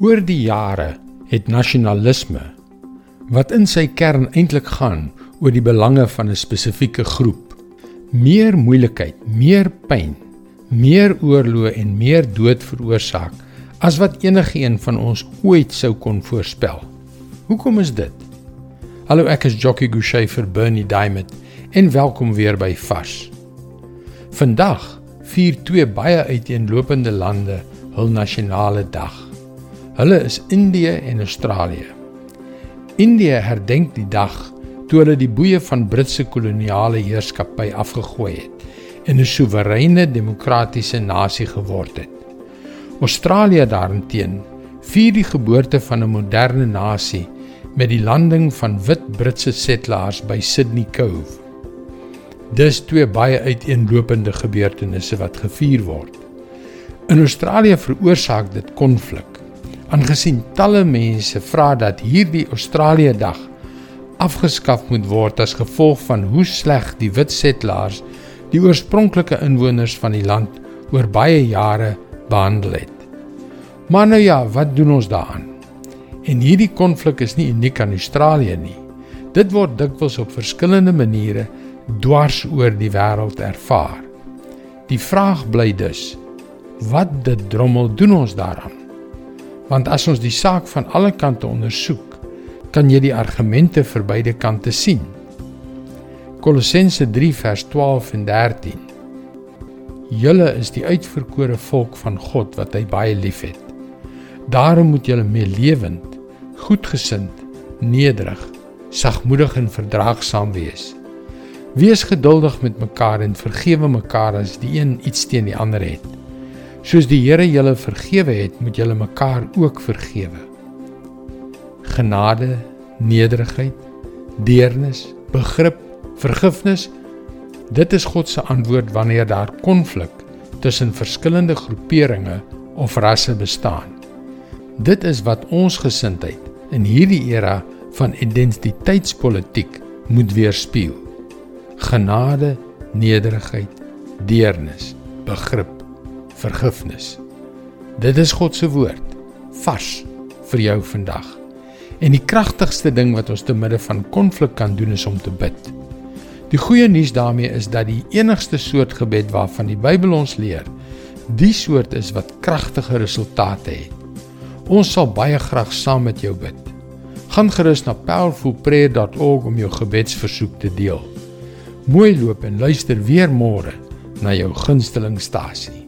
Oor die jare het nasionalisme wat in sy kern eintlik gaan oor die belange van 'n spesifieke groep meer moeilikheid, meer pyn, meer oorloë en meer dood veroorsaak as wat enige een van ons ooit sou kon voorspel. Hoekom is dit? Hallo, ek is Jockey Gouchee vir Bernie Diamond en welkom weer by Vars. Vandag vier twee baie uiteenlopende lande hul nasionale dag. Hulle is Indië en Australië. Indië herdenk die dag toe hulle die boeye van Britse koloniale heerskappy afgegooi het en 'n soewereine demokratiese nasie geword het. Australië daarenteen vier die geboorte van 'n moderne nasie met die landing van wit Britse settlers by Sydney Cove. Dis twee baie uiteenlopende gebeurtenisse wat gevier word. In Australië veroorsaak dit konflik aangesien talle mense vra dat hierdie Australië Dag afgeskaf moet word as gevolg van hoe sleg die wit settlers die oorspronklike inwoners van die land oor baie jare behandel het. Maar nou ja, wat doen ons daaraan? En hierdie konflik is nie uniek aan Australië nie. Dit word dikwels op verskillende maniere dwars oor die wêreld ervaar. Die vraag bly dus: wat dit drommel doen ons daaraan? Want as ons die saak van alle kante ondersoek, kan jy die argumente vir beide kante sien. Kolossense 3 vers 12 en 13. Julle is die uitverkore volk van God wat hy baie liefhet. Daarom moet julle meelewend, goedgesind, nederig, sagmoedig en verdraagsaam wees. Wees geduldig met mekaar en vergewe mekaar as die een iets teen die ander het. Soos die Here julle vergewe het, moet julle mekaar ook vergewe. Genade, nederigheid, deernis, begrip, vergifnis, dit is God se antwoord wanneer daar konflik tussen verskillende groeperinge of rasse bestaan. Dit is wat ons gesindheid in hierdie era van identiteitspolitiek moet weerspieël. Genade, nederigheid, deernis, begrip vergifnis. Dit is God se woord vars vir jou vandag. En die kragtigste ding wat ons te midde van konflik kan doen is om te bid. Die goeie nuus daarmee is dat die enigste soort gebed waarvan die Bybel ons leer, die soort is wat kragtige resultate het. Ons sal baie graag saam met jou bid. Gaan gerus na powerfulprayer.org om jou gebedsversoek te deel. Mooi loop en luister weer môre na jou gunsteling stasie.